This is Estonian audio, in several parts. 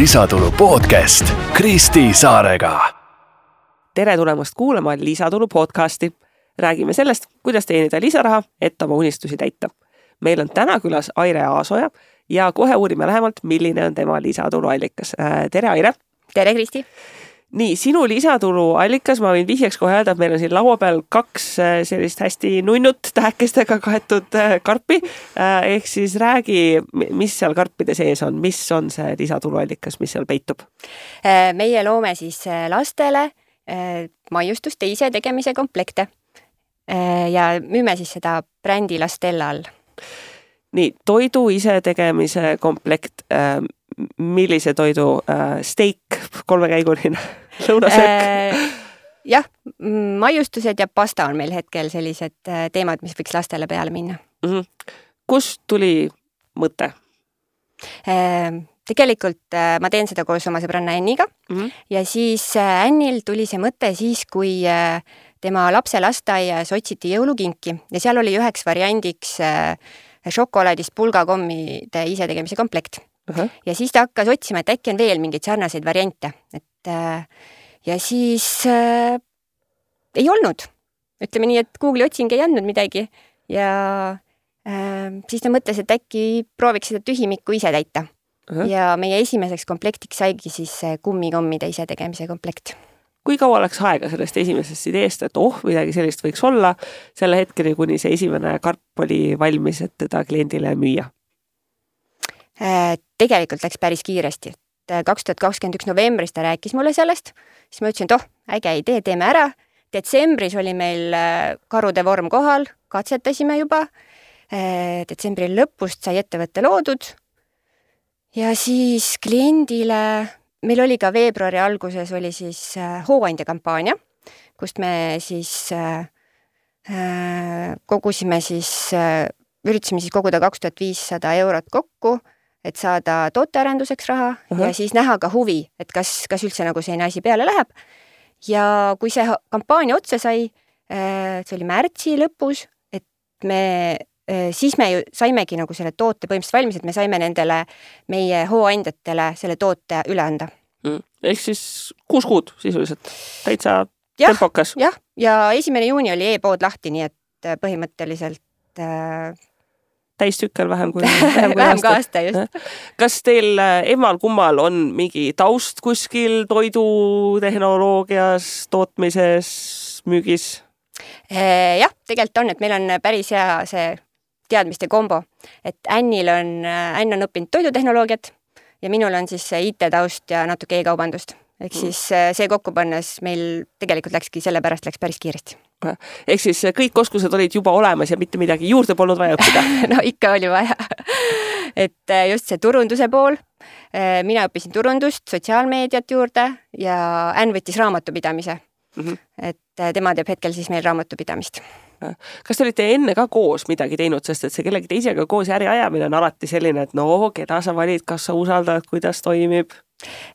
lisatulu podcast Kristi Saarega. tere tulemast kuulama Lisatulu podcasti. räägime sellest, kuidas teenida lisaraha, et oma unistusi täita. meil on täna külas Aire Aasoja ja kohe uurime lähemalt, milline on tema lisatuluallikas. tere, Aire. tere, Kristi nii, sinu lisatuluallikas, ma võin vihjeks kohe öelda, et meil on siin laua peal kaks äh, sellist hästi nunnut tähekestega kaetud äh, karpi. Äh, ehk siis räägi, mis seal karpide sees on, mis on see lisatuluallikas, mis seal peitub? meie loome siis lastele maiustuste ise tegemise komplekte ja müüme siis seda brändi Lastella all. nii, toidu isetegemise komplekt millise toidu äh,, steik, kolmekäiguline lõunasöök äh,? jah, maiustused ja pasta on meil hetkel sellised äh, teemad, mis võiks lastele peale minna mm. -hmm. kust tuli mõte äh,? tegelikult ma teen seda koos oma sõbranna Anniga mm -hmm. ja siis Annil tuli see mõte siis, kui tema lapse lasteaias otsiti jõulukinki ja seal oli üheks variandiks šokolaadist pulgakommide isetegemise komplekt uh. -huh. ja siis ta hakkas otsima, et äkki on veel mingeid sarnaseid variante, et äh, ja siis äh, ei olnud. ütleme nii, et Google'i otsing ei andnud midagi ja äh, siis ta mõtles, et äkki prooviks seda tühimikku ise täita uh. -huh. ja meie esimeseks komplektiks saigi siis kummikommide isetegemise komplekt kui kaua läks aega sellest esimesest ideest, et oh, midagi sellist võiks olla, selle hetkeni, kuni see esimene karp oli valmis, et teda kliendile müüa? Äh, tegelikult läks päris kiiresti, et äh, kaks tuhat kakskümmend üks novembris ta rääkis mulle sellest, siis ma ütlesin, et oh, äge idee, teeme ära. detsembris oli meil äh, karude vorm kohal, katsetasime juba. detsembri lõpust sai ettevõte loodud. ja siis kliendile, meil oli ka veebruari alguses oli siis hooandja kampaania, kust me siis kogusime siis, üritasime siis koguda kaks tuhat viissada eurot kokku et saada tootearenduseks raha uh -huh. ja siis näha ka huvi, et kas, kas üldse nagu selline asi peale läheb. ja kui see kampaania otsa sai, äh, see oli märtsi lõpus, et me, äh, siis me ju saimegi nagu selle toote põhimõtteliselt valmis, et me saime nendele meie hooandjatele selle toote üle anda mm.. ehk siis kuus kuud sisuliselt, täitsa ja, tempokas. jah, ja esimene juuni oli e-pood lahti, nii et põhimõtteliselt äh, täistükkel vähem kui vähem kui vähem aasta. aasta, just. kas teil äh, emmal-kummal on mingi taust kuskil toidutehnoloogias, tootmises, müügis? Äh, jah, tegelikult on, et meil on päris hea see teadmiste kombo, et Annil on, äh, Ann on õppinud toidutehnoloogiat ja minul on siis IT-taust ja natuke e-kaubandust. ehk mm. siis see kokku pannes meil tegelikult läkski, sellepärast läks päris kiiresti ehk siis kõik oskused olid juba olemas ja mitte midagi juurde polnud vaja õppida no ikka oli vaja et äh, just see turunduse pool. Äh, mina õppisin turundust, sotsiaalmeediat juurde ja Ann võttis raamatupidamise mm. -hmm. et tema teeb hetkel siis meil raamatupidamist kas te olite enne ka koos midagi teinud, sest et see kellegi teisega koos äri ajamine on alati selline, et no keda sa valid, kas sa usaldad, kuidas toimib?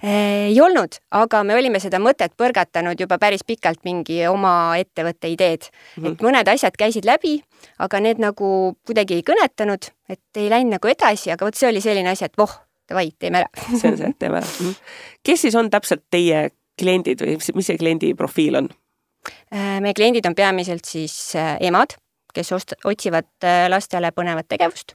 Ei olnud, aga me olime seda mõtet põrgatanud juba päris pikalt mingi oma ettevõtte ideed mm, -hmm. et mõned asjad käisid läbi, aga need nagu kuidagi ei kõnetanud, et ei läinud nagu edasi, aga vot see oli selline asi, et voh, davai, teeme ära see on see, teeme ära. -hmm. kes siis on täpselt teie kliendid või mis see kliendi profiil on? Äh, meie kliendid on peamiselt siis äh, emad, kes ost-, otsivad äh, lastele põnevat tegevust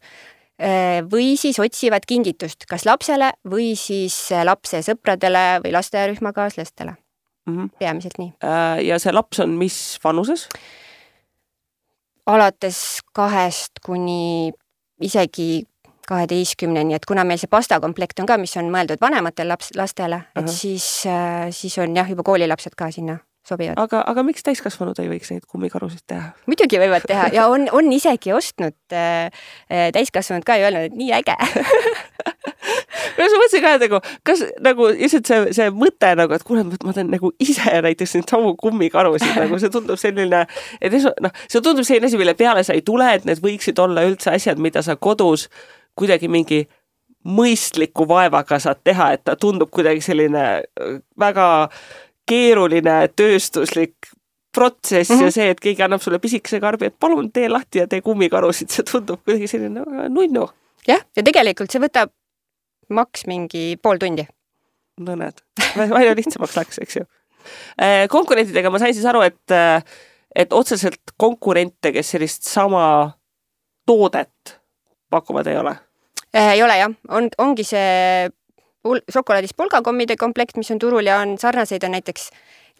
või siis otsivad kingitust kas lapsele või siis äh, lapse sõpradele või lasteaiarühmakaaslastele mm. -hmm. peamiselt nii. Äh, ja see laps on mis vanuses? alates kahest kuni isegi kaheteistkümneni, et kuna meil see pastakomplekt on ka, mis on mõeldud vanematele laps, lastele uh, -huh. et siis, siis on jah, juba koolilapsed ka sinna sobivad. aga, aga miks täiskasvanud ei võiks neid kummikarusid teha? muidugi võivad teha ja on, on isegi ostnud äh, äh täiskasvanud ka ja öelnud, et nii äge no ma mõtlesin ka nagu, kas nagu lihtsalt see, see mõte nagu, et kuule, ma teen nagu ise näiteks neid samu kummikarusid nagu see tundub selline, et noh, see tundub selline asi, mille peale sa ei tule, et need võiksid olla üldse asjad, mida sa kodus kuidagi mingi mõistliku vaevaga saad teha, et ta tundub kuidagi selline väga keeruline tööstuslik protsess mm -hmm. ja see, et keegi annab sulle pisikese karbi, et palun tee lahti ja tee kummikarusid, see tundub kuidagi selline nunnu. jah, ja tegelikult see võtab maks mingi pool tundi no näed, palju lihtsamaks läks, eks ju. konkurentidega ma sain siis aru, et, et otseselt konkurente, kes sellist sama toodet pakuvad, ei ole? ei ole jah, on, ongi see pul-, šokolaadist pulgakommide komplekt, mis on turul ja on sarnaseid on näiteks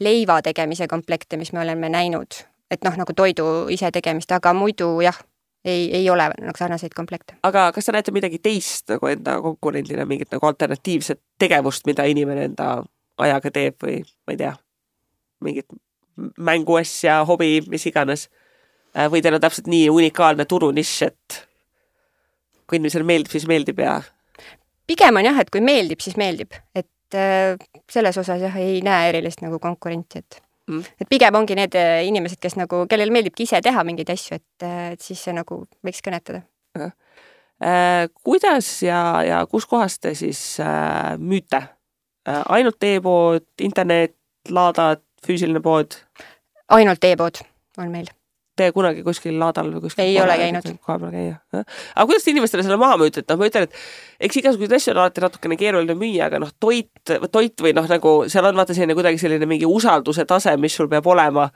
leiva tegemise komplekte, mis me oleme näinud, et noh, nagu toidu isetegemist, aga muidu jah, ei, ei ole nagu sarnaseid komplekte. aga kas te näete midagi teist nagu enda konkurendina, mingit nagu alternatiivset tegevust, mida inimene enda ajaga teeb või ma ei tea, mingit mänguasja, hobi, mis iganes? Äh, või teil on täpselt nii unikaalne turunišš, et kui inimesele meeldib, siis meeldib ja pigem on jah, et kui meeldib, siis meeldib, et äh, selles osas jah, ei näe erilist nagu konkurentsi, et mm. et pigem ongi need äh, inimesed, kes nagu, kellel meeldibki ise teha mingeid asju, et, äh, et siis see nagu võiks kõnetada. Äh, kuidas ja, ja kuskohast te siis äh, müüte äh,? ainult e-pood, internet, laadad, füüsiline pood? ainult e-pood on meil te kunagi kuskil laadal või kuskil ei ole käinud. kohapeal käia. aga kuidas te inimestele selle maha müüte, et noh, ma ütlen, et eks igasuguseid asju on alati natukene keeruline müüa, aga noh, toit, toit või noh, nagu seal on vaata selline kuidagi selline mingi usalduse tase, mis sul peab olema,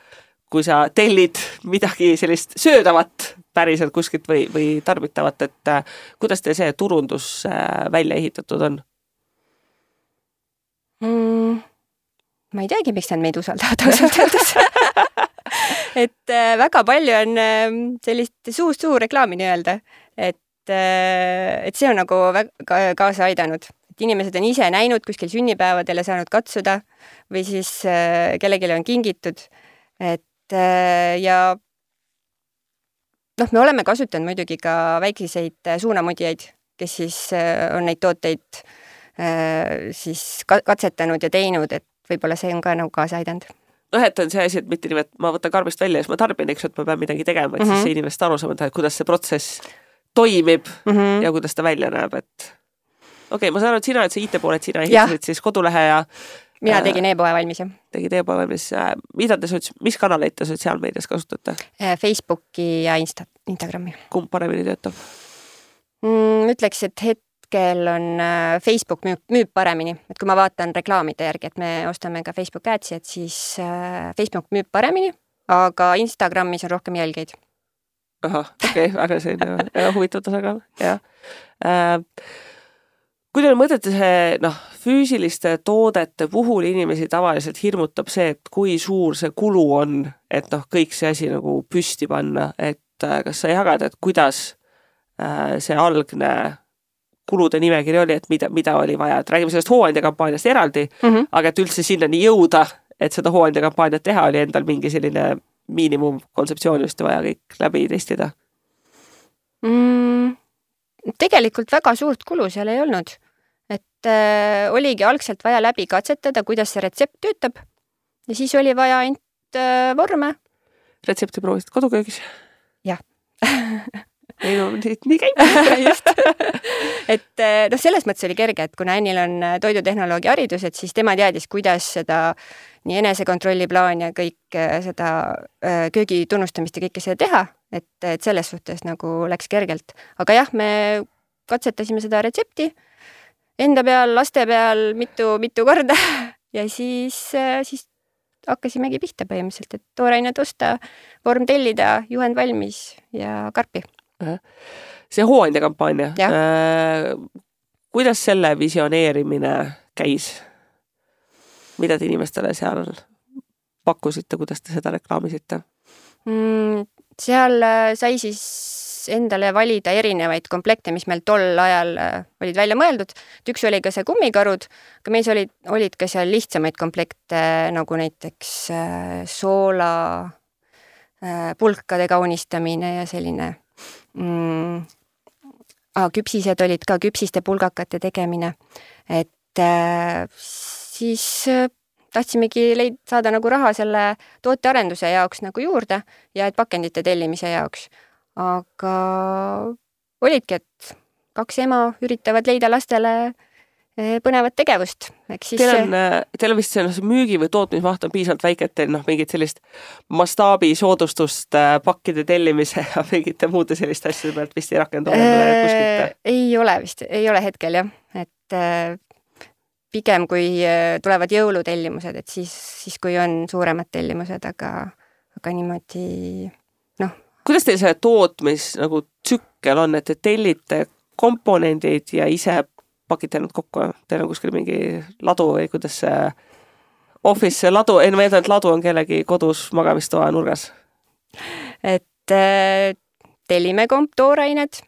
kui sa tellid midagi sellist söödavat päriselt kuskilt või, või tarbitavat, et äh, kuidas teil see turundus äh, välja ehitatud on mm,? ma ei teagi, miks nad meid usaldavad ausalt öeldes et äh, väga palju on äh, sellist suust suhu reklaami nii-öelda, et äh,, et see on nagu väga kaasa aidanud, et inimesed on ise näinud kuskil sünnipäevadel ja saanud katsuda või siis äh, kellelegi on kingitud, et ja noh, me oleme kasutanud muidugi ka väikeseid suunamudjaid, kes siis on neid tooteid siis katsetanud ja teinud, et võib-olla see on ka nagu kaasa aidanud noh, et on see asi, et mitte nii, et ma võtan karbist välja ja siis ma tarbin, eks ju, et ma pean midagi tegema, et mm -hmm. siis mhm. inimesed aru saavad, et kuidas see protsess toimib mm -hmm. ja kuidas ta välja näeb, et okei okay,, ma saan aru, et sina oled see IT-pool, et sina ehitasid siis kodulehe ja mina äh, tegin e-poe valmis, jah. tegid e-poe valmis, mida te sots-, mis kanaleid te sotsiaalmeedias kasutate? Äh, Facebooki ja Insta, Instagrami. kumb paremini töötab mm,? ütleks, et het-, hetkel on äh, Facebook müüb, müüb paremini, et kui ma vaatan reklaamide järgi, et me ostame ka Facebook Ads'i, et siis äh, Facebook müüb paremini, aga Instagramis on rohkem jälgijaid. ahah, okei okay,, väga selline huvitav tasakaal, jah äh,. kui te mõtlete see noh, füüsiliste toodete puhul inimesi tavaliselt hirmutab see, et kui suur see kulu on, et noh, kõik see asi nagu püsti panna, et äh, kas sa jagad, et kuidas see algne kulude nimekiri oli, et mida, mida oli vaja, et räägime sellest hooandjakampaaniast eraldi mm, -hmm. aga et üldse sinnani jõuda, et seda hooandjakampaaniat teha, oli endal mingi selline miinimumkontseptsioon just vaja kõik läbi testida mm,? tegelikult väga suurt kulu seal ei olnud. et äh, oligi algselt vaja läbi katsetada, kuidas see retsept töötab ja siis oli vaja ainult äh, vorme. retsepti proovisid koduköögis? jah ei no nii, käib just. Et eh, noh, selles mõttes oli kerge, et kuna Annil on eh, toidutehnoloogi haridus, et siis tema teadis, kuidas seda nii enesekontrolli plaan ja kõik eh, seda köögi tunnustamist ja kõike seda teha, et, et selles suhtes nagu läks kergelt. aga jah, me katsetasime seda retsepti enda peal, laste peal mitu-mitu korda ja siis, siis hakkasimegi pihta põhimõtteliselt, et toorainet osta, vorm tellida, juhend valmis ja karpi see hooandja kampaania, äh, kuidas selle visioneerimine käis? mida te inimestele seal pakkusite, kuidas te seda reklaamisite mm,? seal äh, sai siis endale valida erinevaid komplekte, mis meil tol ajal äh, olid välja mõeldud. et üks oli ka see kummikarud, aga meis olid, olid ka seal lihtsamaid komplekte nagu näiteks soola, pulkade kaunistamine ja selline mm, ah, küpsised olid ka, küpsiste pulgakate tegemine, et äh, siis äh, tahtsimegi leid-, saada nagu raha selle tootearenduse jaoks nagu juurde ja et pakendite tellimise jaoks. aga olidki, et kaks ema üritavad leida lastele Eh, põnevat tegevust, eks siis teil on, eh, teil on vist see müügi või tootmismaht on piisavalt väike, et teil noh, mingit sellist mastaabisoodustust äh, pakkide tellimise ja mingite muude selliste asjade pealt vist ei rakendu äh, kuskilt? ei ole vist, ei ole hetkel jah, et äh, pigem kui äh, tulevad jõulutellimused, et siis, siis kui on suuremad tellimused, aga, aga niimoodi noh. kuidas teil see tootmis nagu tsükkel on, et te tellite komponendid ja ise pakite nad kokku, teil on kuskil mingi ladu või kuidas see office ladu, ei no ma eeldan, et ladu on kellegi kodus magamistoa nurgas. et äh, tellime komp toorained,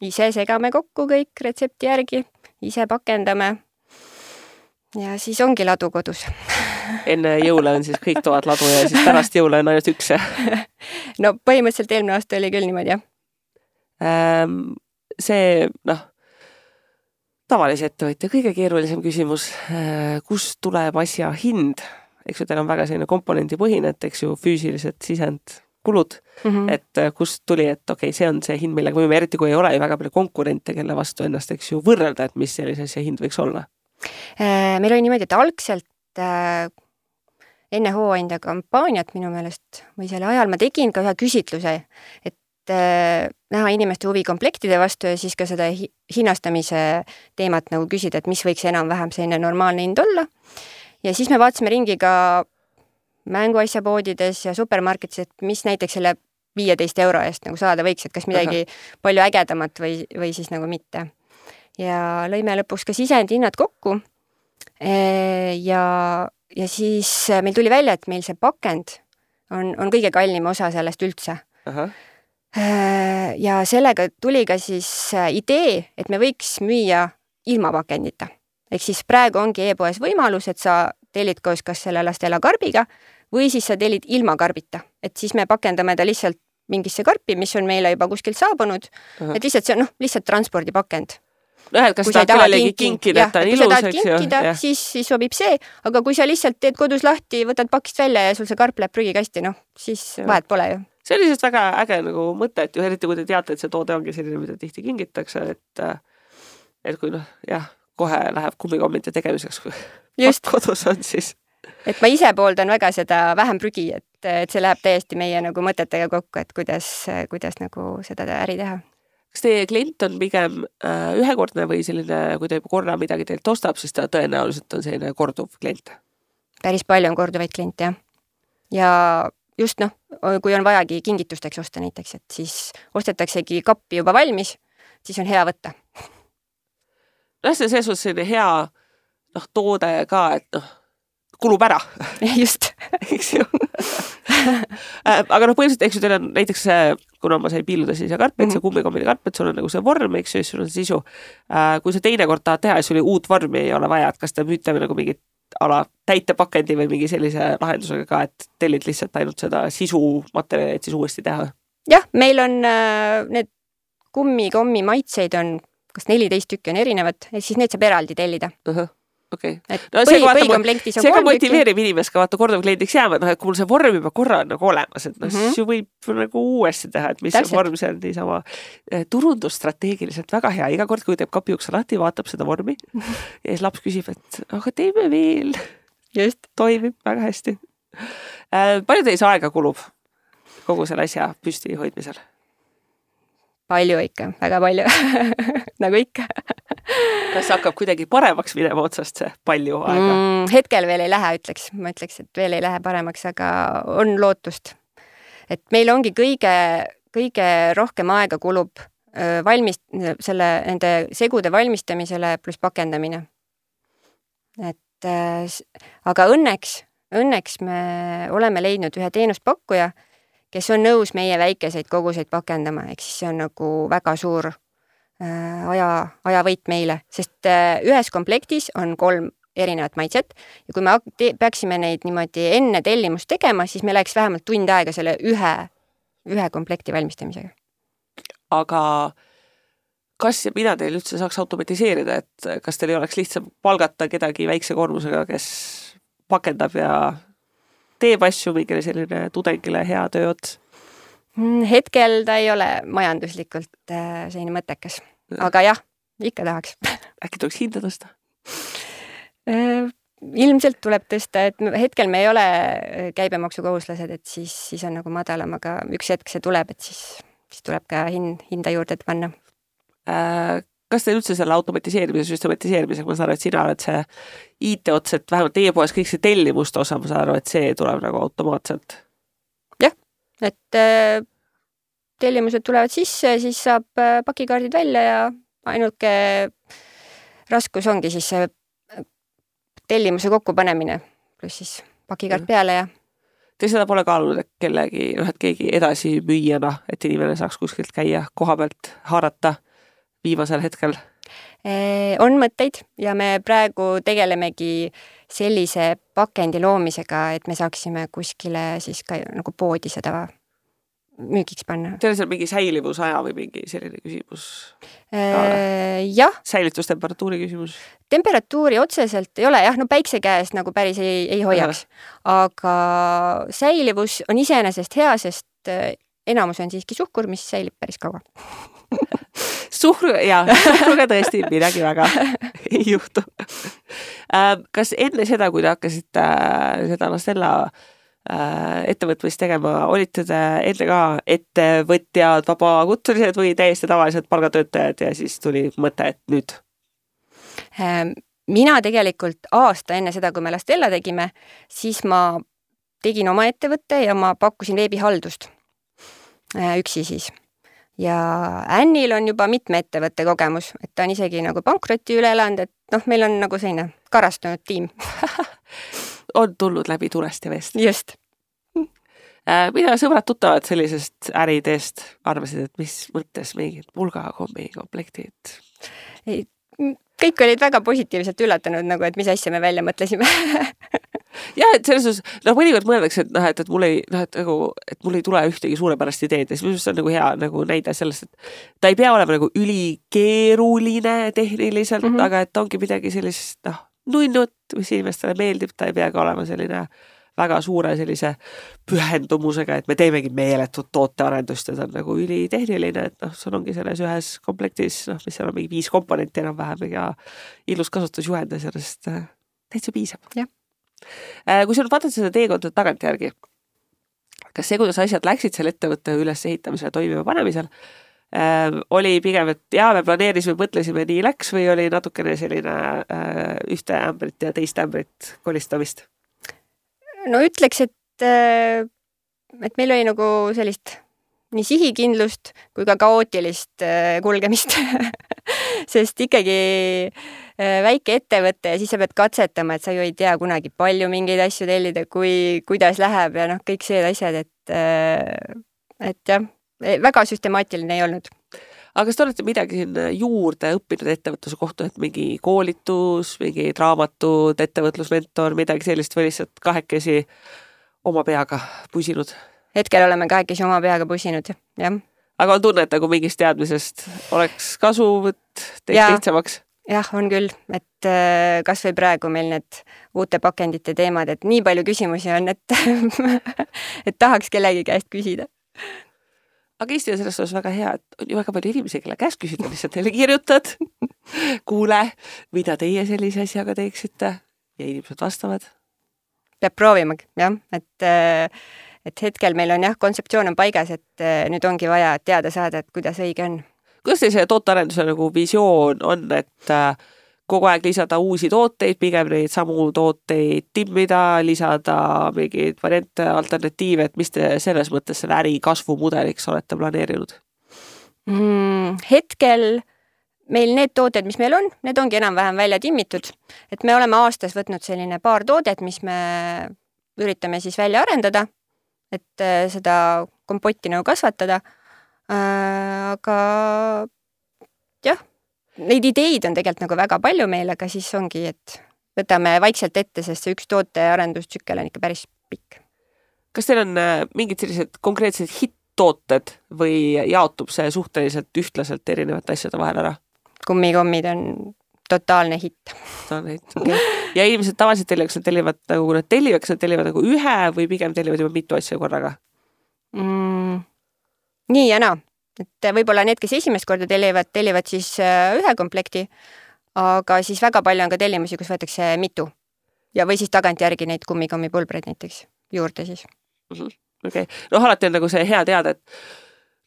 ise segame kokku kõik retsepti järgi, ise pakendame ja siis ongi ladu kodus enne jõule on siis kõik toad ladu ja siis pärast jõule on ainult üks no põhimõtteliselt eelmine aasta oli küll niimoodi, jah ähm,. see, noh, tavalise ettevõtja kõige keerulisem küsimus, äh, kust tuleb asja hind? eks ju, teil on väga selline komponendipõhine, et eks ju, füüsilised sisendkulud mm, -hmm. et äh, kust tuli, et okei okay,, see on see hind, millega me võime, eriti kui ei ole ju väga palju konkurente, kelle vastu ennast, eks ju, võrrelda, et mis sellise asja hind võiks olla Äh, meil oli niimoodi, et algselt äh, enne hooandja kampaaniat minu meelest või selle ajal ma tegin ka ühe küsitluse, et näha inimeste huvi komplektide vastu ja siis ka seda hi hinnastamise teemat nagu küsida, et mis võiks enam-vähem selline normaalne hind olla. ja siis me vaatasime ringi ka mänguasjapoodides ja supermarketis, et mis näiteks selle viieteist euro eest nagu saada võiks, et kas midagi Aha. palju ägedamat või, või siis nagu mitte ja lõime lõpuks ka sisendhinnad kokku. ja, ja siis meil tuli välja, et meil see pakend on, on kõige kallim osa sellest üldse. Ja sellega tuli ka siis idee, et me võiks müüa ilma pakendita. ehk siis praegu ongi e-poes võimalus, et sa tellid koos kas selle Lastella karbiga või siis sa tellid ilma karbita, et siis me pakendame ta lihtsalt mingisse karpi, mis on meile juba kuskilt saabunud, et lihtsalt see on noh, lihtsalt transpordipakend. Jah, et kas tahad kellelegi kinkida, et ta on ilus, eks ju. siis, siis sobib see, aga kui sa lihtsalt teed kodus lahti, võtad pakist välja ja sul see karp läheb prügikasti, noh, siis vahet pole ju. See oli lihtsalt väga äge nagu mõte, et ju eriti kui te teate, et see toode ongi selline, mida tihti kingitakse, et et kui noh, jah, kohe läheb kummikommide tegemiseks, kui Just. kodus on, siis et ma ise pooldan väga seda vähem prügi, et, et see läheb täiesti meie nagu mõtetega kokku, et kuidas, kuidas nagu seda äri teha kas teie klient on pigem äh, ühekordne või selline, kui ta juba korra midagi teilt ostab, siis ta tõenäoliselt on selline korduv klient? päris palju on korduvaid kliente jah. ja just noh, kui on vajagi kingitusteks osta näiteks, et siis ostetaksegi kappi juba valmis, siis on hea võtta. nojah, see on selles suhtes selline hea noh, toode ka, et noh, kulub ära just eks ju Äh, aga noh, põhiliselt, eks ju, teil on näiteks see, kuna ma sain piiluda siis ja karpet mm, -hmm. see mhm. kummikombini karpet, sul on nagu see vorm, eks ju, siis sul on sisu. Äh, kui sa teinekord tahad teha ja sul uut vormi ei ole vaja, et kas te müüte nagu mingit ala täitepakendi või mingi sellise lahendusega ka, et tellid lihtsalt ainult seda sisumaterjali, et siis uuesti teha? jah, meil on äh, need kummikommi maitseid on kas neliteist tükki on erinevad, et siis need saab eraldi tellida uh. -huh okei okay.. no see, vaata, see ka motiveerib inimest ka vaata korduvkliendiks jääma, noh, et kui mul see vorm juba korra on nagu olemas, et noh mm -hmm., siis ju võib nagu uuesti teha, et mis Täpselt. see vorm seal niisama eh, turundusstrateegiliselt väga hea, iga kord, kui teeb kapi ukse lahti, vaatab seda vormi ja siis laps küsib, et aga teeme veel. just. toimib väga hästi äh,. palju teil see aega kulub kogu selle asja püsti hoidmisel? Palju ikka, väga palju nagu ikka kas hakkab kuidagi paremaks minema otsast see palju aega mm,? hetkel veel ei lähe, ütleks, ma ütleks, et veel ei lähe paremaks, aga on lootust. et meil ongi kõige, kõige rohkem aega kulub valmis, selle, nende segude valmistamisele pluss pakendamine. et aga õnneks, õnneks me oleme leidnud ühe teenuspakkuja, kes on nõus meie väikeseid koguseid pakendama, ehk siis see on nagu väga suur Äh, aja, ajavõit meile, sest äh, ühes komplektis on kolm erinevat maitset ja kui me peaksime neid niimoodi enne tellimust tegema, siis meil läheks vähemalt tund aega selle ühe, ühe komplekti valmistamisega. aga kas ja mida teil üldse saaks automatiseerida, et kas teil ei oleks lihtsam palgata kedagi väikse koormusega, kes pakendab ja teeb asju mingile selline tudengile hea tööots? Mm, hetkel ta ei ole majanduslikult äh, selline mõttekas, aga jah, ikka tahaks. äkki tuleks hinda tõsta? Äh, ilmselt tuleb tõsta, et hetkel me ei ole äh, käibemaksukohuslased, et siis, siis on nagu madalam, aga üks hetk see tuleb, et siis, siis tuleb ka hind, hinda juurde panna äh,. Kas teil üldse selle automatiseerimise, süstematiseerimisega, ma saan aru, et sina oled see IT-ots, et vähemalt teie poes kõik see tellimuste osa, ma saan aru, et see tuleb nagu automaatselt? jah, et äh, tellimused tulevad sisse, siis saab äh, pakikaardid välja ja ainuke raskus ongi siis see äh, tellimuse kokkupanemine, pluss siis pakikaart peale ja Te seda pole kaalunud, et kellegi, noh, et keegi edasimüüjana, et inimene saaks kuskilt käia koha pealt haarata viimasel hetkel? on mõtteid ja me praegu tegelemegi sellise pakendi loomisega, et me saaksime kuskile siis ka nagu poodi seda müügiks panna. Teil on seal mingi säilivusaja või mingi selline küsimus? jah. säilitustemperatuuri küsimus? temperatuuri otseselt ei ole jah, no päikse käes nagu päris ei, ei hoiaks. aga säilivus on iseenesest hea, sest enamus on siiski suhkur, mis säilib päris kaua suhkru, jaa, suhkruga tõesti midagi väga ei juhtu. kas enne seda, kui te hakkasite äh, seda Lastella äh, ettevõtmist tegema, olite te enne ka ettevõtjad, vabakutselised või täiesti tavalised palgatöötajad ja siis tuli mõte, et nüüd? Ähm, mina tegelikult aasta enne seda, kui me Lastella tegime, siis ma tegin oma ettevõtte ja ma pakkusin veebihaldust äh, üksi siis ja Annil on juba mitme ettevõtte kogemus, et ta on isegi nagu pankroti üle elanud, et noh, meil on nagu selline karastunud tiim on tulnud läbi tulest ja veest. just äh,. mida sõbrad-tuttavad sellisest äriideest arvasid, et mis mõttes mingid pulgakommi komplektid? ei, kõik olid väga positiivselt üllatunud nagu, et mis asja me välja mõtlesime jah, et selles suhtes, noh, mõnikord mõeldakse, et noh, et, et mul ei, noh, et nagu, et mul ei tule ühtegi suurepärast ideed ja siis minu arust see on nagu hea nagu näide sellest, et ta ei pea olema nagu ülikeeruline tehniliselt mm, -hmm. aga et ongi midagi sellist, noh, nunnut, mis inimestele meeldib, ta ei pea ka olema selline väga suure sellise pühendumusega, et me teemegi meeletut tootearendust ja ta on nagu ülitehniline, et noh, sul ongi selles ühes komplektis, noh, mis seal on mingi viis komponenti enam-vähem ja ilus kasutusjuhend ja sellest äh, täitsa piisab. jah kui sa nüüd vaatad seda teekonda tagantjärgi, kas see, kuidas asjad läksid selle ettevõtte ülesehitamisel ja toimima panemisel äh,, oli pigem, et jaa, me planeerisime, mõtlesime, nii läks või oli natukene selline äh, ühte ämbrit ja teist ämbrit kolistamist? no ütleks, et, äh, et meil oli nagu sellist nii sihikindlust kui ka kaootilist äh, kulgemist sest ikkagi äh, väike ettevõte ja siis sa pead katsetama, et sa ju ei tea kunagi, palju mingeid asju tellida, kui, kuidas läheb ja noh, kõik need asjad, et, äh, et jah, väga süstemaatiline ei olnud aga kas te olete midagi siin juurde õppinud ettevõtluse kohta, et mingi koolitus, mingid raamatud, ettevõtlusmentor, midagi sellist või lihtsalt kahekesi oma peaga pusinud? hetkel oleme kahekesi oma peaga pusinud, jah. Aga on tunne, et nagu mingist teadmisest oleks kasu, et teeks lihtsamaks? jah, on küll, et äh, kasvõi praegu meil need uute pakendite teemad, et nii palju küsimusi on, et et tahaks kellegi käest küsida. aga Eesti on selles osas väga hea, et on ju väga palju inimesi, kelle käest küsida, lihtsalt neile kirjutad. kuule, mida teie sellise asjaga teeksite ja inimesed vastavad. peab proovima, jah, et äh, et hetkel meil on jah, kontseptsioon on paigas, et eh, nüüd ongi vaja teada saada, et kuidas õige on. kuidas teil see tootearenduse nagu visioon on, et äh, kogu aeg lisada uusi tooteid, pigem neid samu tooteid timmida, lisada mingeid variante, alternatiive, et mis te selles mõttes selle äri kasvumudeliks olete planeerinud mm,? hetkel meil need tooted, mis meil on, need ongi enam-vähem välja timmitud, et me oleme aastas võtnud selline paar toodet, mis me üritame siis välja arendada et äh, seda kompotti nagu kasvatada. Äh, aga jah, neid ideid on tegelikult nagu väga palju meil, aga siis ongi, et võtame vaikselt ette, sest see üks tootearendustsükkel on ikka päris pikk. kas teil on äh, mingid sellised konkreetsed hitt-tooted või jaotub see suhteliselt ühtlaselt erinevate asjade vahel ära? kummikommid on totaalne hitt. totaalne hitt, okay. ja inimesed tavaliselt tellivad, kas nad tellivad nagu, kui nad tellivad, kas nad tellivad nagu ühe või pigem tellivad juba mitu asja korraga mm,? nii ja naa, et võib-olla need, kes esimest korda tellivad, tellivad siis äh, ühe komplekti, aga siis väga palju on ka tellimusi, kus võetakse mitu ja, või siis tagantjärgi neid kummikommipulbreid näiteks juurde siis -hmm.. okei noh, alati on nagu see hea teada, et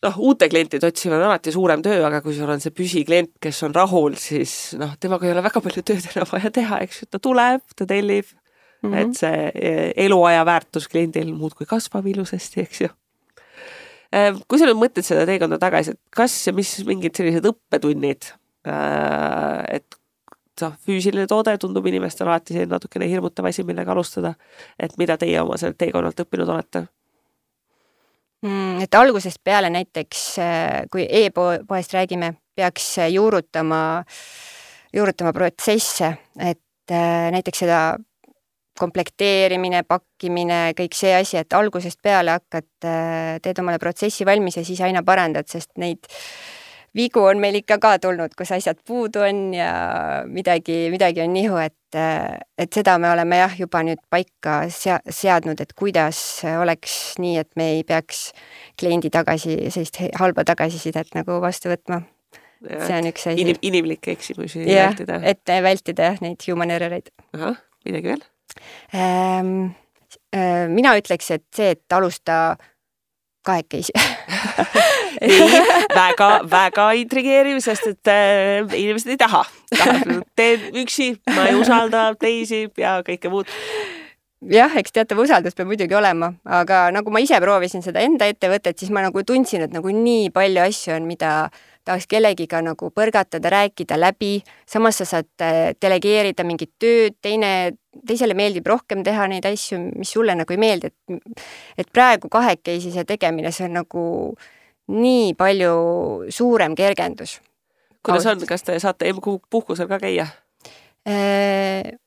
noh, uute klientide otsimine on alati suurem töö, aga kui sul on see püsiklient, kes on rahul, siis noh, temaga ei ole väga palju tööd enam vaja teha, eks ju, ta tuleb, ta tellib mm, -hmm. et see e, eluaja väärtus kliendil muudkui kasvab ilusasti, eks ju. E, kui sa nüüd mõtled seda teekonda tagasi, et kas ja mis mingid sellised õppetunnid, e, et noh, füüsiline toode tundub inimestele alati selline natukene hirmutav asi, millega alustada. et mida teie oma sellelt teekonnalt õppinud olete? Mm,? et algusest peale näiteks, kui e-poest räägime, peaks juurutama, juurutama protsesse, et näiteks seda komplekteerimine, pakkimine, kõik see asi, et algusest peale hakkad, teed omale protsessi valmis ja siis aina parandad, sest neid vigu on meil ikka ka tulnud, kus asjad puudu on ja midagi, midagi on nihu, et, et seda me oleme jah, juba nüüd paika sea-, seadnud, et kuidas oleks nii, et me ei peaks kliendi tagasi, sellist halba tagasisidet nagu vastu võtma. see on üks asi Inim,. inimlikke eksimusi ja, vältida. et vältida jah, neid human error'eid. ahah, midagi veel ähm,? mina ütleks, et see, et alusta kahekesi väga, väga intrigeeriv, sest et äh, inimesed ei taha, tahavad, teen üksi, ma ei usalda teisi ja kõike muud. Jah, eks teatav usaldus peab muidugi olema, aga nagu ma ise proovisin seda enda ettevõtet, siis ma nagu tundsin, et nagu nii palju asju on, mida tahaks kellegiga nagu põrgatada, rääkida läbi, samas sa saad äh, delegeerida mingit tööd, teine, teisele meeldib rohkem teha neid asju, mis sulle nagu ei meeldi, et et praegu kahekesi see tegemine, see on nagu nii palju suurem kergendus. kuidas on, kas te saate puhkusel ka käia? Äh,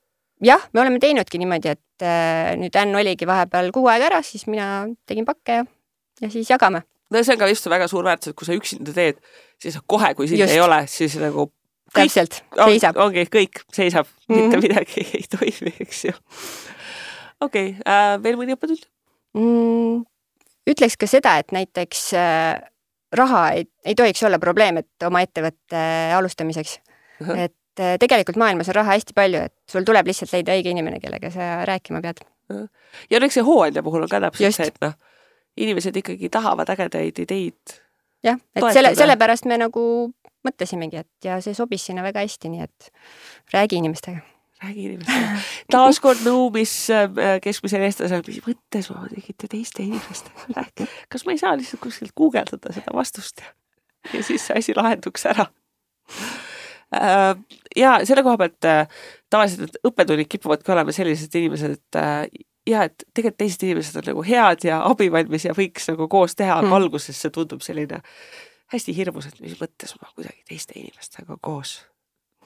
jah, me oleme teinudki niimoodi, et äh, nüüd Ann oligi vahepeal kuu aega ära, siis mina tegin pakke ja, ja siis jagame. no see on ka just väga suur väärtus, et kui sa üksinda teed, siis kohe, kui sind just. ei ole, siis nagu kõik, täpselt, seisab on,. ongi, kõik seisab mm, -hmm. mitte midagi ei toimi, eks ju. okei okay, äh,, veel mõni õppetund mm,? Ütleks ka seda, et näiteks äh, raha ei, ei tohiks olla probleem, et oma ettevõtte alustamiseks uh. -huh. et äh, tegelikult maailmas on raha hästi palju, et sul tuleb lihtsalt leida õige inimene, kellega sa rääkima pead. ja no eks see hooandja puhul on ka täpselt see, et noh, inimesed ikkagi tahavad ägedaid ideid. jah, et toetada. selle, sellepärast me nagu mõtlesimegi, et ja see sobis sinna väga hästi, nii et räägi inimestega räägi inimestega. taaskord nõu, mis äh, keskmisel eestlasel, mis mõttes ma tegite teiste inimestega rääkida, kas ma ei saa lihtsalt kuskilt guugeldada seda vastust ja, ja siis see asi lahenduks ära. Äh, ja selle koha pealt äh, tavaliselt need õppetunnid kipuvadki olema sellised inimesed, et ja et tegelikult teised inimesed on nagu head ja abivalmis ja võiks nagu koos teha, aga mm. alguses see tundub selline hästi hirmus, et mis mõttes ma kuidagi teiste inimestega koos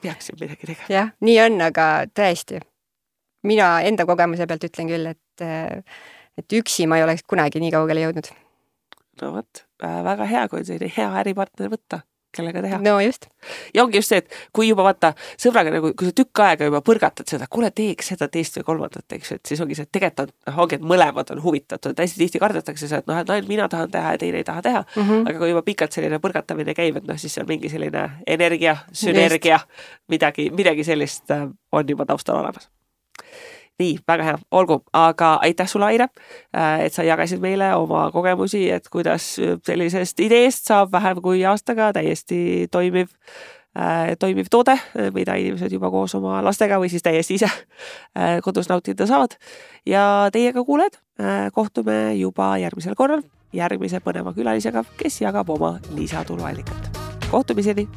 peaksin midagi tegema. jah, nii on, aga tõesti, mina enda kogemuse pealt ütlen küll, et, et üksi ma ei oleks kunagi nii kaugele jõudnud. no vot, väga hea, kui on selline hea äripartner võtta kellega teha. no just. ja ongi just see, et kui juba vaata sõbraga nagu, kui sa tükk aega juba põrgatad seda, kuule, teeks seda, teist või kolmandat, eks ju, et siis ongi see, et tegelikult on, noh, ongi, et mõlemad on huvitatud, hästi tihti kardetakse seda, et noh, et ainult mina tahan teha ja teine ei taha teha mm. -hmm. aga kui juba pikalt selline põrgatamine käib, et noh, siis on mingi selline energia, sünergia, midagi, midagi sellist äh, on juba taustal olemas nii, väga hea, olgu, aga aitäh sulle, Aire, äh, et sa jagasid meile oma kogemusi, et kuidas sellisest ideest saab vähem kui aastaga täiesti toimiv äh, toimiv toode, mida inimesed juba koos oma lastega või siis täiesti ise äh, kodus nautida saavad. ja teiega, kuulajad, kohtume juba järgmisel korral järgmise põneva külalisega, kes jagab oma lisatuluallikat. kohtumiseni